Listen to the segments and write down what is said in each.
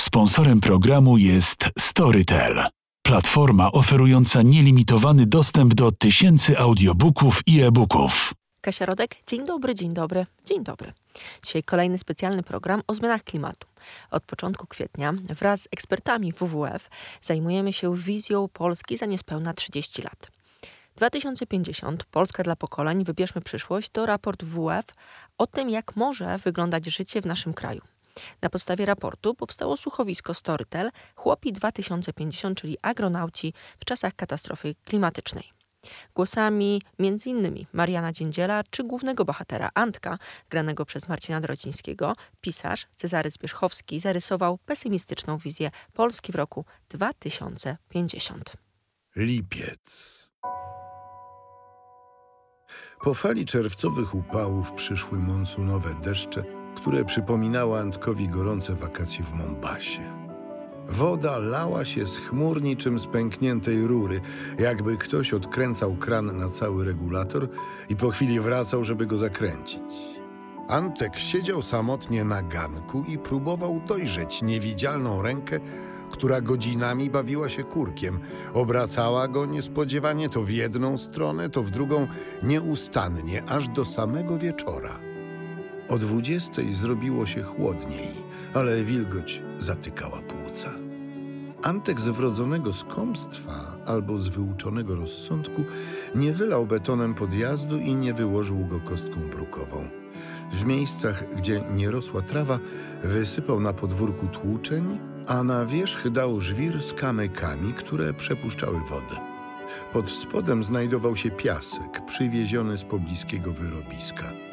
Sponsorem programu jest Storytel, platforma oferująca nielimitowany dostęp do tysięcy audiobooków i e-booków. Kasia Rodek, dzień dobry, dzień dobry, dzień dobry. Dzisiaj kolejny specjalny program o zmianach klimatu. Od początku kwietnia wraz z ekspertami WWF zajmujemy się wizją Polski za niespełna 30 lat. 2050 Polska dla pokoleń Wybierzmy przyszłość to raport WWF o tym, jak może wyglądać życie w naszym kraju. Na podstawie raportu powstało słuchowisko Storytel Chłopi 2050, czyli agronauci w czasach katastrofy klimatycznej. Głosami m.in. Mariana Dziędziela czy głównego bohatera Antka, granego przez Marcina Drocińskiego, pisarz Cezary Zbierzchowski zarysował pesymistyczną wizję Polski w roku 2050. Lipiec. Po fali czerwcowych upałów przyszły monsunowe deszcze, które przypominały Antkowi gorące wakacje w Mombasie. Woda lała się z chmur niczym z pękniętej rury, jakby ktoś odkręcał kran na cały regulator i po chwili wracał, żeby go zakręcić. Antek siedział samotnie na ganku i próbował dojrzeć niewidzialną rękę, która godzinami bawiła się kurkiem. Obracała go niespodziewanie to w jedną stronę, to w drugą nieustannie, aż do samego wieczora. O dwudziestej zrobiło się chłodniej, ale wilgoć zatykała płuca. Antek z wrodzonego skąpstwa albo z wyuczonego rozsądku nie wylał betonem podjazdu i nie wyłożył go kostką brukową. W miejscach, gdzie nie rosła trawa, wysypał na podwórku tłuczeń, a na wierzch dał żwir z kamykami, które przepuszczały wodę. Pod spodem znajdował się piasek przywieziony z pobliskiego wyrobiska.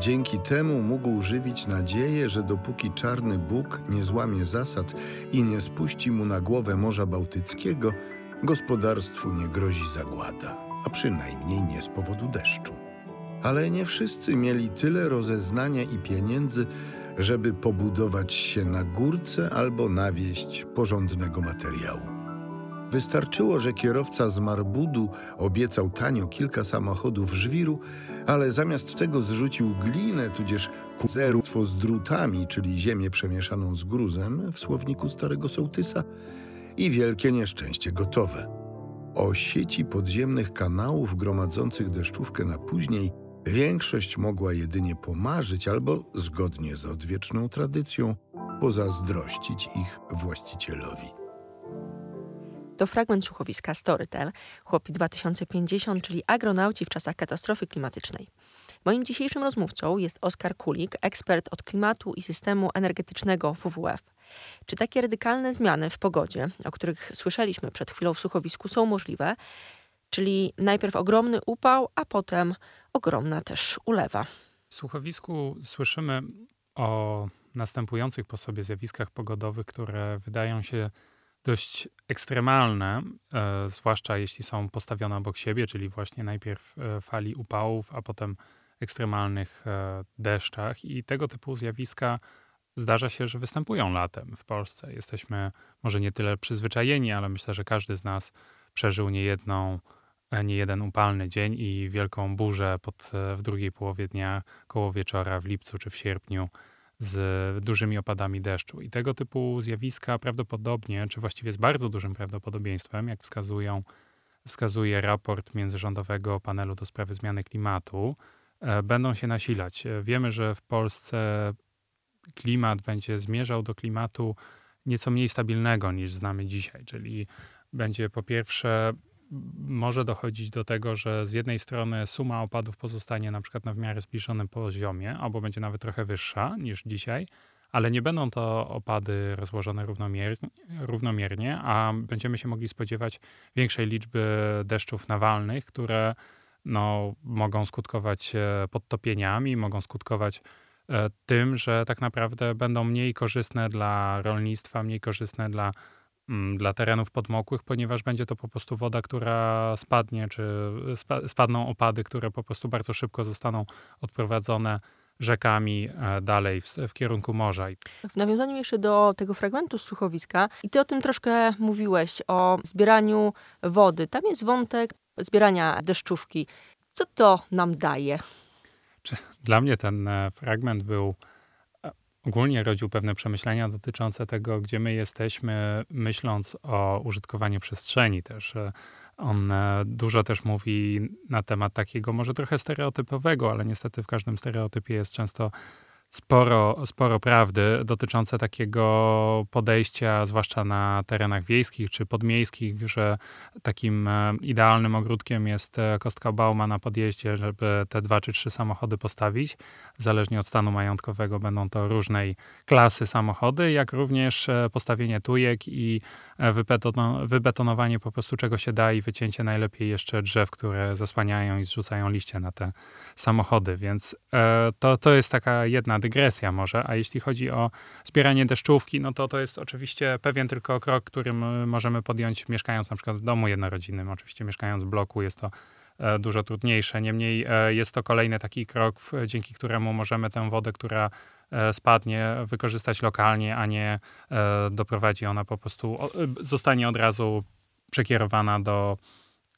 Dzięki temu mógł żywić nadzieję, że dopóki czarny Bóg nie złamie zasad i nie spuści mu na głowę Morza Bałtyckiego, gospodarstwu nie grozi zagłada, a przynajmniej nie z powodu deszczu. Ale nie wszyscy mieli tyle rozeznania i pieniędzy, żeby pobudować się na górce albo nawieść porządnego materiału. Wystarczyło, że kierowca z Marbudu obiecał tanio kilka samochodów żwiru, ale zamiast tego zrzucił glinę, tudzież kuzerstwo z drutami, czyli ziemię przemieszaną z gruzem w słowniku starego sołtysa i wielkie nieszczęście gotowe. O sieci podziemnych kanałów gromadzących deszczówkę na później większość mogła jedynie pomarzyć albo, zgodnie z odwieczną tradycją, pozazdrościć ich właścicielowi. To fragment słuchowiska Storytel, Chłopi 2050, czyli agronauci w czasach katastrofy klimatycznej. Moim dzisiejszym rozmówcą jest Oskar Kulik, ekspert od klimatu i systemu energetycznego WWF. Czy takie radykalne zmiany w pogodzie, o których słyszeliśmy przed chwilą w słuchowisku, są możliwe? Czyli najpierw ogromny upał, a potem ogromna też ulewa. W słuchowisku słyszymy o następujących po sobie zjawiskach pogodowych, które wydają się dość ekstremalne, e, zwłaszcza jeśli są postawione obok siebie, czyli właśnie najpierw e, fali upałów, a potem ekstremalnych e, deszczach. I tego typu zjawiska zdarza się, że występują latem w Polsce. Jesteśmy może nie tyle przyzwyczajeni, ale myślę, że każdy z nas przeżył niejedną nie jeden upalny dzień i wielką burzę pod, w drugiej połowie dnia, koło wieczora, w lipcu czy w sierpniu, z dużymi opadami deszczu. I tego typu zjawiska prawdopodobnie, czy właściwie z bardzo dużym prawdopodobieństwem, jak wskazują, wskazuje raport międzyrządowego panelu do sprawy zmiany klimatu, e, będą się nasilać. E, wiemy, że w Polsce klimat będzie zmierzał do klimatu nieco mniej stabilnego niż znamy dzisiaj, czyli będzie po pierwsze może dochodzić do tego, że z jednej strony suma opadów pozostanie na przykład na w miarę zbliżonym poziomie, albo będzie nawet trochę wyższa niż dzisiaj, ale nie będą to opady rozłożone równomiernie, równomiernie, a będziemy się mogli spodziewać większej liczby deszczów nawalnych, które no, mogą skutkować e, podtopieniami, mogą skutkować e, tym, że tak naprawdę będą mniej korzystne dla rolnictwa, mniej korzystne dla dla terenów podmokłych, ponieważ będzie to po prostu woda, która spadnie, czy spadną opady, które po prostu bardzo szybko zostaną odprowadzone rzekami e, dalej w, w, kierunku morza. W nawiązaniu jeszcze do tego fragmentu słuchowiska, i ty o tym troszkę mówiłeś, o zbieraniu wody. Tam jest wątek zbierania deszczówki. Co to nam daje? Dla mnie ten e, fragment był ogólnie rodził pewne przemyślenia dotyczące tego, gdzie my jesteśmy, myśląc o użytkowaniu przestrzeni też. On e, dużo też mówi na temat takiego może trochę stereotypowego, ale niestety w każdym stereotypie jest często sporo, sporo prawdy dotyczące takiego podejścia, zwłaszcza na terenach wiejskich czy podmiejskich, że takim e, idealnym ogródkiem jest e, kostka Bauma na podjeździe, żeby te dwa czy trzy samochody postawić. Zależnie od stanu majątkowego będą to różnej klasy samochody, jak również e, postawienie tujek i wybetonowanie po prostu czego się da i wycięcie najlepiej jeszcze drzew, które zasłaniają i zrzucają liście na te samochody. Więc to, to jest taka jedna dygresja może, a jeśli chodzi o zbieranie deszczówki, no to to jest oczywiście pewien tylko krok, który możemy podjąć mieszkając na przykład w domu jednorodzinnym. Oczywiście mieszkając w bloku jest to e, dużo trudniejsze. Niemniej e, jest to kolejny taki krok, dzięki któremu możemy tę wodę, która e, spadnie, wykorzystać lokalnie, a nie doprowadzi ona po prostu, zostanie od razu przekierowana do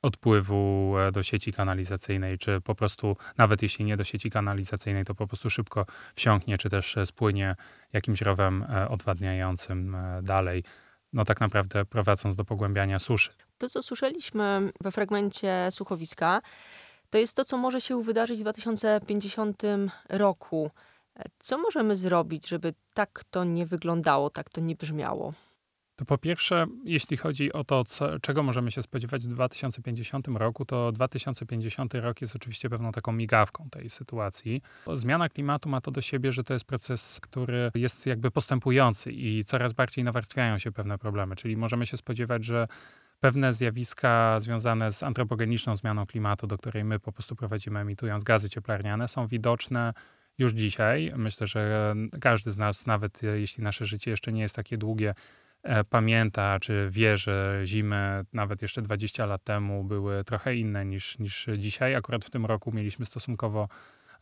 odpływu e, do sieci kanalizacyjnej, czy po prostu, nawet jeśli nie do sieci kanalizacyjnej, to po prostu szybko wsiąknie, czy też e, spłynie jakimś rowem e, odwadniającym dalej. No tak naprawdę prowadząc do pogłębiania suszy. To, co słyszeliśmy we fragmencie słuchowiska, to jest to, co może się wydarzyć w 2050 roku. Co możemy zrobić, żeby tak to nie wyglądało, tak to nie brzmiało? To po pierwsze, jeśli chodzi o to, co, czego możemy się spodziewać w 2050 roku, to 2050 rok jest oczywiście pewną taką migawką tej sytuacji. Zmiana klimatu ma to do siebie, że to jest proces, który jest jakby postępujący i coraz bardziej nawarstwiają się pewne problemy. Czyli możemy się spodziewać, że pewne zjawiska związane z antropogeniczną zmianą klimatu, do której my po prostu prowadzimy emitując gazy cieplarniane, są widoczne już dzisiaj. Myślę, że każdy z nas, nawet jeśli nasze życie jeszcze nie jest takie długie, pamięta, czy wie, że zimy nawet jeszcze 20 lat temu były trochę inne niż, niż dzisiaj. Akurat w tym roku mieliśmy stosunkowo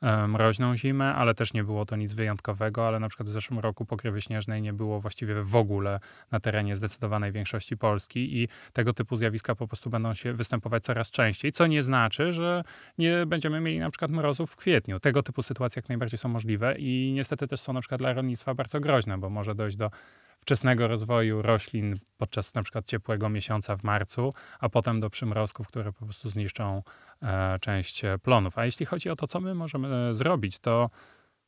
e, mroźną zimę, ale też nie było to nic wyjątkowego, ale na przykład w zeszłym roku pokrywy śnieżnej nie było właściwie w ogóle na terenie zdecydowanej większości Polski i tego typu zjawiska po prostu będą się występować coraz częściej, co nie znaczy, że nie będziemy mieli na przykład mrozów w kwietniu. Tego typu sytuacje jak najbardziej są możliwe i niestety też są na przykład dla rolnictwa bardzo groźne, bo może dojść do wczesnego rozwoju roślin podczas na przykład ciepłego miesiąca w marcu, a potem do przymrozków, które po prostu zniszczą e, część plonów. A jeśli chodzi o to, co my możemy e, zrobić, to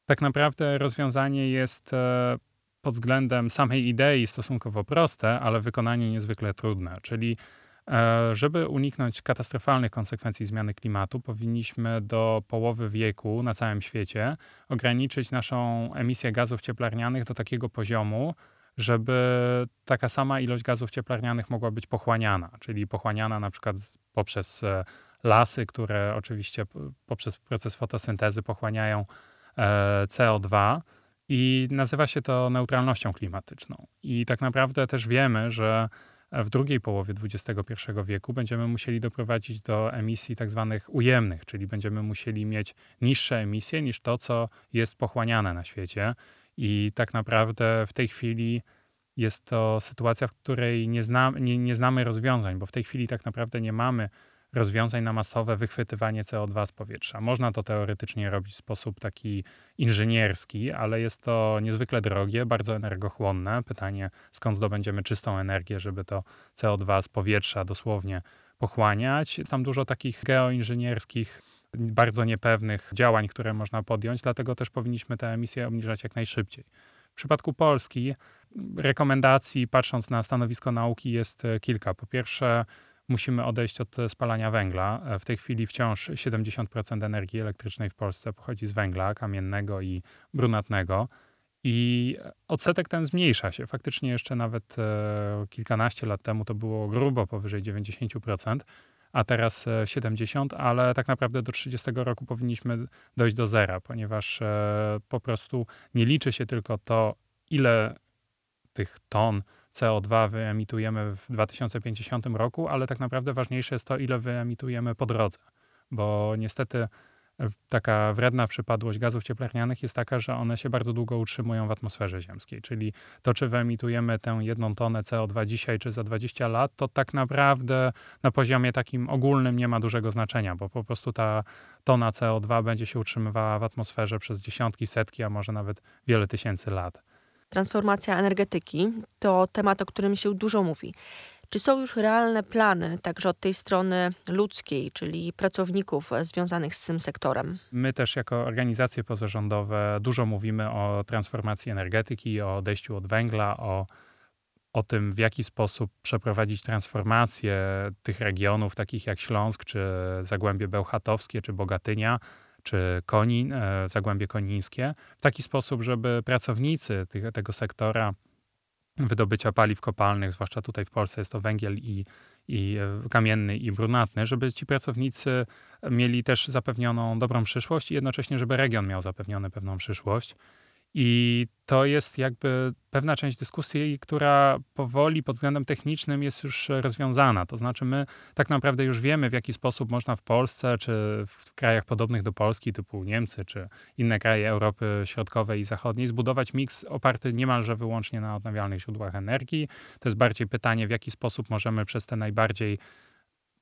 tak naprawdę rozwiązanie jest e, pod względem samej idei stosunkowo proste, ale w wykonaniu niezwykle trudne. Czyli żeby uniknąć katastrofalnych konsekwencji zmiany klimatu, powinniśmy do połowy wieku na całym świecie ograniczyć naszą emisję gazów cieplarnianych do takiego poziomu, żeby taka sama ilość gazów cieplarnianych mogła być pochłaniana, czyli pochłaniana na przykład poprzez e, lasy, które oczywiście poprzez proces fotosyntezy pochłaniają e, CO2 i nazywa się to neutralnością klimatyczną. I tak naprawdę też wiemy, że w drugiej połowie XXI wieku będziemy musieli doprowadzić do emisji tak zwanych ujemnych, czyli będziemy musieli mieć niższe emisje niż to, co jest pochłaniane na świecie. I tak naprawdę w tej chwili jest to sytuacja, w której nie, zna, nie, nie znamy rozwiązań, bo w tej chwili tak naprawdę nie mamy rozwiązań na masowe wychwytywanie CO2 z powietrza. Można to teoretycznie robić w sposób taki inżynierski, ale jest to niezwykle drogie, bardzo energochłonne. Pytanie, skąd zdobędziemy czystą energię, żeby to CO2 z powietrza dosłownie pochłaniać. Jest tam dużo takich geoinżynierskich bardzo niepewnych działań, które można podjąć, dlatego też powinniśmy te emisje obniżać jak najszybciej. W przypadku Polski rekomendacji, patrząc na stanowisko nauki, jest e, kilka. Po pierwsze, musimy odejść od spalania węgla. E, w tej chwili wciąż 70% energii elektrycznej w Polsce pochodzi z węgla kamiennego i brunatnego. I odsetek ten zmniejsza się. Faktycznie jeszcze nawet e, kilkanaście lat temu to było grubo powyżej 90% a teraz 70, e, ale tak naprawdę do 30 roku powinniśmy dojść do zera, ponieważ e, po prostu nie liczy się tylko to, ile tych ton CO2 wyemitujemy w 2050 roku, ale tak naprawdę ważniejsze jest to, ile wyemitujemy po drodze, bo niestety taka wredna przypadłość gazów cieplarnianych jest taka, że one się bardzo długo utrzymują w atmosferze ziemskiej. Czyli to, czy wyemitujemy tę jedną tonę CO2 dzisiaj, czy za 20 lat, to tak naprawdę na poziomie takim ogólnym nie ma dużego znaczenia, bo po prostu ta tona CO2 będzie się utrzymywała w atmosferze przez dziesiątki, setki, a może nawet wiele tysięcy lat. Transformacja energetyki to temat, o którym się dużo mówi. Czy są już realne plany także od tej strony ludzkiej, czyli pracowników związanych z tym sektorem? My też jako organizacje pozarządowe dużo mówimy o transformacji energetyki, o odejściu od węgla, o, o tym, w jaki sposób przeprowadzić transformację tych regionów, takich jak Śląsk, czy Zagłębie Bełchatowskie, czy Bogatynia, czy Konin, e, Zagłębie Konińskie, w taki sposób, żeby pracownicy tych, tego sektora wydobycia paliw kopalnych, zwłaszcza tutaj w Polsce jest to węgiel i, i e, kamienny i brunatny, żeby ci pracownicy mieli też zapewnioną dobrą przyszłość i jednocześnie, żeby region miał zapewniony pewną przyszłość. I to jest jakby pewna część dyskusji, która powoli pod względem technicznym jest już rozwiązana. To znaczy, my tak naprawdę już wiemy, w jaki sposób można w Polsce, czy w krajach podobnych do Polski, typu Niemcy, czy inne kraje Europy Środkowej i Zachodniej, zbudować miks oparty niemalże wyłącznie na odnawialnych źródłach energii. To jest bardziej pytanie, w jaki sposób możemy przez te najbardziej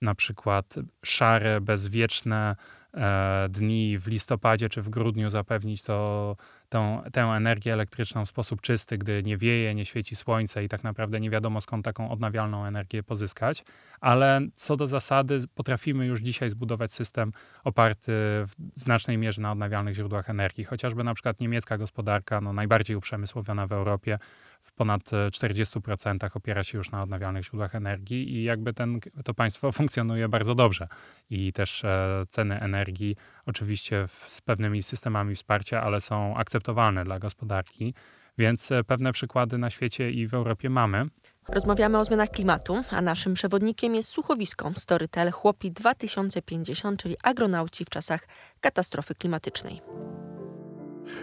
na przykład szare, bezwieczne e, dni w listopadzie czy w grudniu zapewnić to tą, tę energię elektryczną w sposób czysty, gdy nie wieje, nie świeci słońce i tak naprawdę nie wiadomo skąd taką odnawialną energię pozyskać. Ale co do zasady, potrafimy już dzisiaj zbudować system oparty w znacznej mierze na odnawialnych źródłach energii. Chociażby na przykład niemiecka gospodarka, no najbardziej uprzemysłowiona w Europie, w ponad 40% opiera się już na odnawialnych źródłach energii i jakby ten, to państwo funkcjonuje bardzo dobrze. I też e, ceny energii oczywiście w, z pewnymi systemami wsparcia, ale są akceptowalne dla gospodarki, więc e, pewne przykłady na świecie i w Europie mamy. Rozmawiamy o zmianach klimatu, a naszym przewodnikiem jest słuchowisko Storytel Chłopi 2050, czyli agronauci w czasach katastrofy klimatycznej.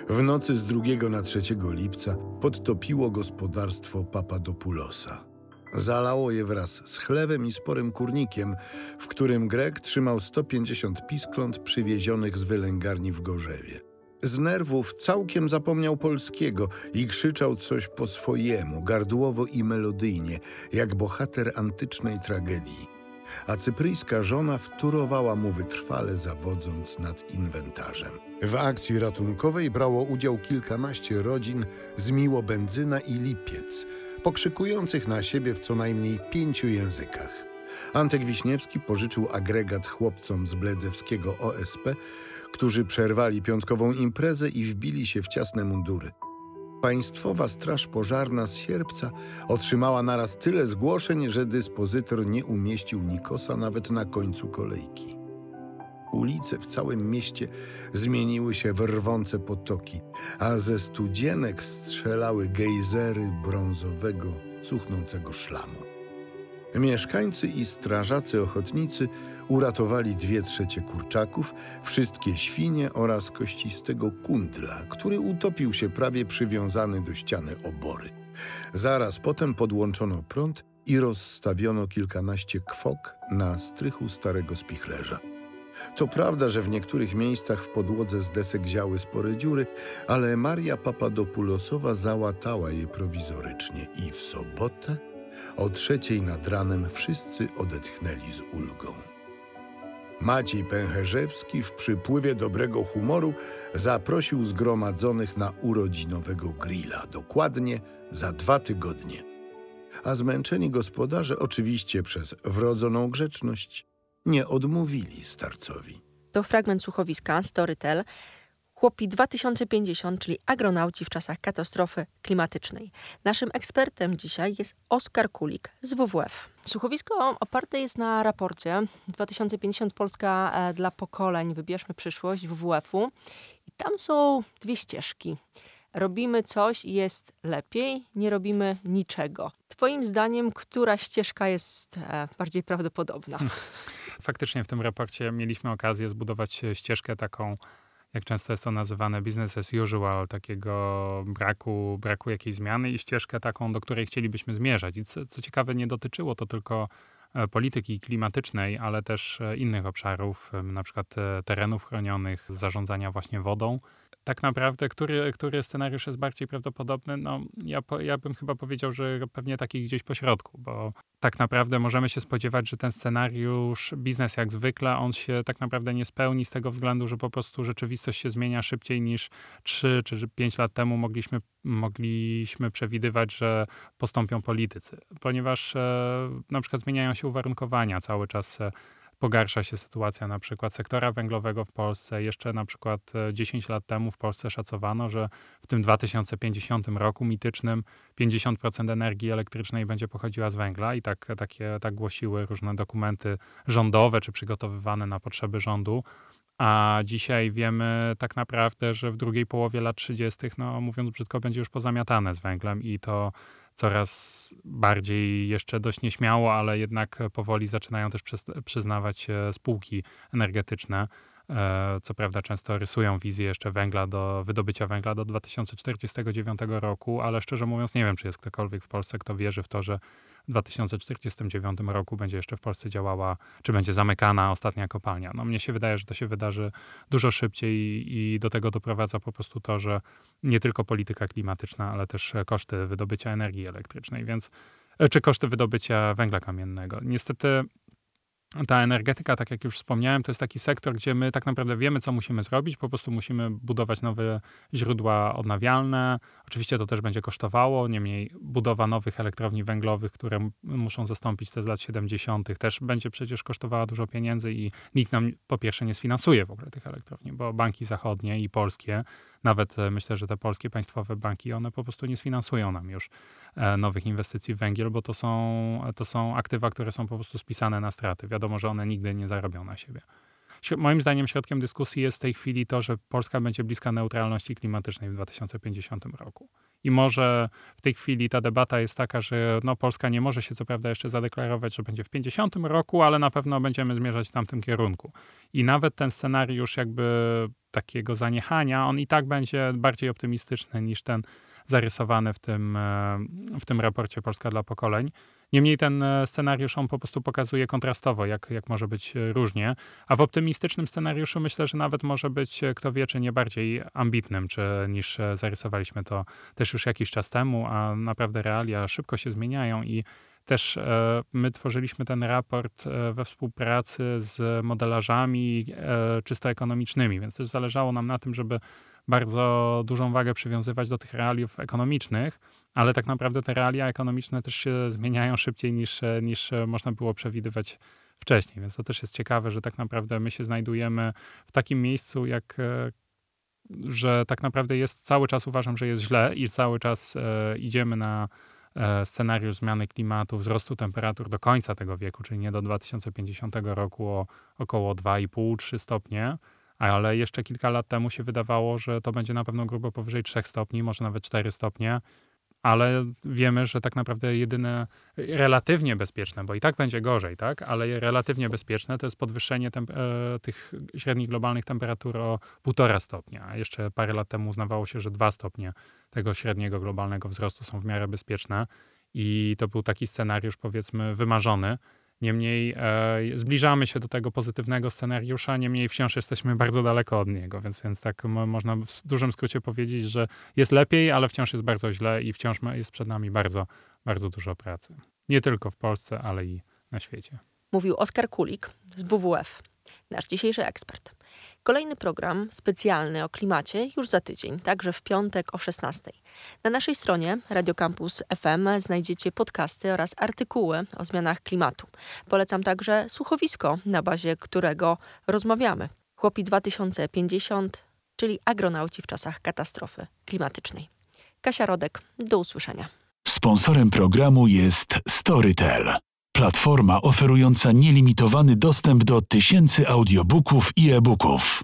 W nocy z 2 na 3 lipca podtopiło gospodarstwo Papadopoulosa. Zalało je wraz z chlewem i sporym kurnikiem, w którym Grek trzymał 150 piskląt przywiezionych z wylęgarni w Gorzewie. Z nerwów całkiem zapomniał polskiego i krzyczał coś po swojemu, gardłowo i melodyjnie, jak bohater antycznej tragedii. A cypryjska żona wtórowała mu wytrwale, zawodząc nad inwentarzem. W akcji ratunkowej brało udział kilkanaście rodzin z Miłobenzyna i Lipiec – pokrzykujących na siebie w co najmniej pięciu językach. Antek Wiśniewski pożyczył agregat chłopcom z Bledzewskiego OSP, którzy przerwali piątkową imprezę i wbili się w ciasne mundury. Państwowa Straż Pożarna z Sierpca otrzymała naraz tyle zgłoszeń, że dyspozytor nie umieścił Nikosa nawet na końcu kolejki. Ulice w całym mieście zmieniły się w rwące potoki, a ze studzienek strzelały gejzery brązowego, cuchnącego szlamu. Mieszkańcy i strażacy ochotnicy uratowali dwie trzecie kurczaków, wszystkie świnie oraz kościstego kundla, który utopił się prawie przywiązany do ściany obory. Zaraz potem podłączono prąd i rozstawiono kilkanaście kwok na strychu starego spichlerza. To prawda, że w niektórych miejscach w podłodze z desek ziały spore dziury, ale Maria Papadopoulosowa załatała je prowizorycznie i w sobotę o trzeciej nad ranem wszyscy odetchnęli z ulgą. Maciej Pęcherzewski w przypływie dobrego humoru zaprosił zgromadzonych na urodzinowego grilla, dokładnie za dwa tygodnie. A zmęczeni gospodarze oczywiście przez wrodzoną grzeczność nie odmówili starcowi. To fragment słuchowiska Storytel. Chłopi 2050, czyli agronauci w czasach katastrofy klimatycznej. Naszym ekspertem dzisiaj jest Oskar Kulik z WWF. Słuchowisko oparte jest na raporcie 2050 Polska e, dla pokoleń Wybierzmy przyszłość WWF-u. I tam są dwie ścieżki. Robimy coś i jest lepiej, nie robimy niczego. Twoim zdaniem, która ścieżka jest e, bardziej prawdopodobna? faktycznie w tym raporcie mieliśmy okazję zbudować ścieżkę taką, jak często jest to nazywane, business as usual, takiego braku, braku jakiejś zmiany i ścieżkę taką, do której chcielibyśmy zmierzać. I co, co ciekawe, nie dotyczyło to tylko polityki klimatycznej, ale też innych obszarów, na przykład terenów chronionych, zarządzania właśnie wodą tak naprawdę, który, który scenariusz jest bardziej prawdopodobny? No, ja, ja bym chyba powiedział, że pewnie taki gdzieś po środku, bo tak naprawdę możemy się spodziewać, że ten scenariusz, biznes jak zwykle, on się tak naprawdę nie spełni z tego względu, że po prostu rzeczywistość się zmienia szybciej niż 3 czy 5 lat temu mogliśmy, mogliśmy przewidywać, że postąpią politycy, ponieważ e, na przykład zmieniają się uwarunkowania cały czas. E, pogarsza się sytuacja na przykład sektora węglowego w Polsce. Jeszcze na przykład 10 e, lat temu w Polsce szacowano, że w tym 2050 roku mitycznym 50% energii elektrycznej będzie pochodziła z węgla i tak, takie, tak głosiły różne dokumenty rządowe czy przygotowywane na potrzeby rządu. A dzisiaj wiemy tak naprawdę, że w drugiej połowie lat 30., no mówiąc brzydko, będzie już pozamiatane z węglem i to coraz bardziej jeszcze dość nieśmiało, ale jednak powoli zaczynają też przyznawać spółki energetyczne. E, co prawda często rysują wizję jeszcze węgla do wydobycia węgla do 2049 roku, ale szczerze mówiąc nie wiem, czy jest ktokolwiek w Polsce, kto wierzy w to, że w 2049 roku będzie jeszcze w Polsce działała, czy będzie zamykana ostatnia kopalnia. No mnie się wydaje, że to się wydarzy dużo szybciej i do tego doprowadza po prostu to, że nie tylko polityka klimatyczna, ale też koszty wydobycia energii elektrycznej, więc e, czy koszty wydobycia węgla kamiennego. Niestety ta energetyka, tak jak już wspomniałem, to jest taki sektor, gdzie my tak naprawdę wiemy, co musimy zrobić. Po prostu musimy budować nowe źródła odnawialne. Oczywiście to też będzie kosztowało. Niemniej budowa nowych elektrowni węglowych, które muszą zastąpić te z lat 70., też będzie przecież kosztowała dużo pieniędzy i nikt nam po pierwsze nie sfinansuje w ogóle tych elektrowni, bo banki zachodnie i polskie nawet e, myślę, że te polskie państwowe banki, one po prostu nie sfinansują nam już e, nowych inwestycji w węgiel, bo to są, to są aktywa, które są po prostu spisane na straty. Wiadomo, że one nigdy nie zarobią na siebie. Moim zdaniem środkiem dyskusji jest w tej chwili to, że Polska będzie bliska neutralności klimatycznej w 2050 roku. I może w tej chwili ta debata jest taka, że no Polska nie może się co prawda jeszcze zadeklarować, że będzie w 50 roku, ale na pewno będziemy zmierzać w tamtym kierunku. I nawet ten scenariusz jakby takiego zaniechania, on i tak będzie bardziej optymistyczny niż ten zarysowany w tym, e, w tym raporcie Polska dla pokoleń. Niemniej ten e, scenariusz on po prostu pokazuje kontrastowo, jak, jak może być e, różnie. A w optymistycznym scenariuszu myślę, że nawet może być, kto wie, czy nie bardziej ambitnym, czy, niż zarysowaliśmy to też już jakiś czas temu, a naprawdę realia szybko się zmieniają i też e, my tworzyliśmy ten raport e, we współpracy z modelarzami e, czysto ekonomicznymi, więc też zależało nam na tym, żeby bardzo dużą wagę przywiązywać do tych realiów ekonomicznych, ale tak naprawdę te realia ekonomiczne też się zmieniają szybciej niż, niż można było przewidywać wcześniej. Więc to też jest ciekawe, że tak naprawdę my się znajdujemy w takim miejscu, jak że tak naprawdę jest cały czas uważam, że jest źle i cały czas idziemy na E, scenariusz zmiany klimatu, wzrostu temperatur do końca tego wieku, czyli nie do 2050 roku o około 2,5-3 stopnie, ale jeszcze kilka lat temu się wydawało, że to będzie na pewno grubo powyżej 3 stopni, może nawet 4 stopnie ale wiemy, że tak naprawdę jedyne relatywnie bezpieczne, bo i tak będzie gorzej, tak? ale relatywnie bezpieczne to jest podwyższenie e, tych średnich globalnych temperatur o 1,5 stopnia. A jeszcze parę lat temu uznawało się, że 2 stopnie tego średniego globalnego wzrostu są w miarę bezpieczne i to był taki scenariusz powiedzmy wymarzony. Niemniej e, zbliżamy się do tego pozytywnego scenariusza, niemniej wciąż jesteśmy bardzo daleko od niego, więc, więc tak można w dużym skrócie powiedzieć, że jest lepiej, ale wciąż jest bardzo źle i wciąż jest przed nami bardzo, bardzo dużo pracy. Nie tylko w Polsce, ale i na świecie. Mówił Oskar Kulik z WWF, nasz dzisiejszy ekspert. Kolejny program specjalny o klimacie już za tydzień, także w piątek o 16. Na naszej stronie Radio Campus FM znajdziecie podcasty oraz artykuły o zmianach klimatu. Polecam także słuchowisko, na bazie którego rozmawiamy. Chłopi 2050, czyli agronauci w czasach katastrofy klimatycznej. Kasia Rodek, do usłyszenia. Sponsorem programu jest Storytel. Platforma oferująca nielimitowany dostęp do tysięcy audiobooków i e-booków.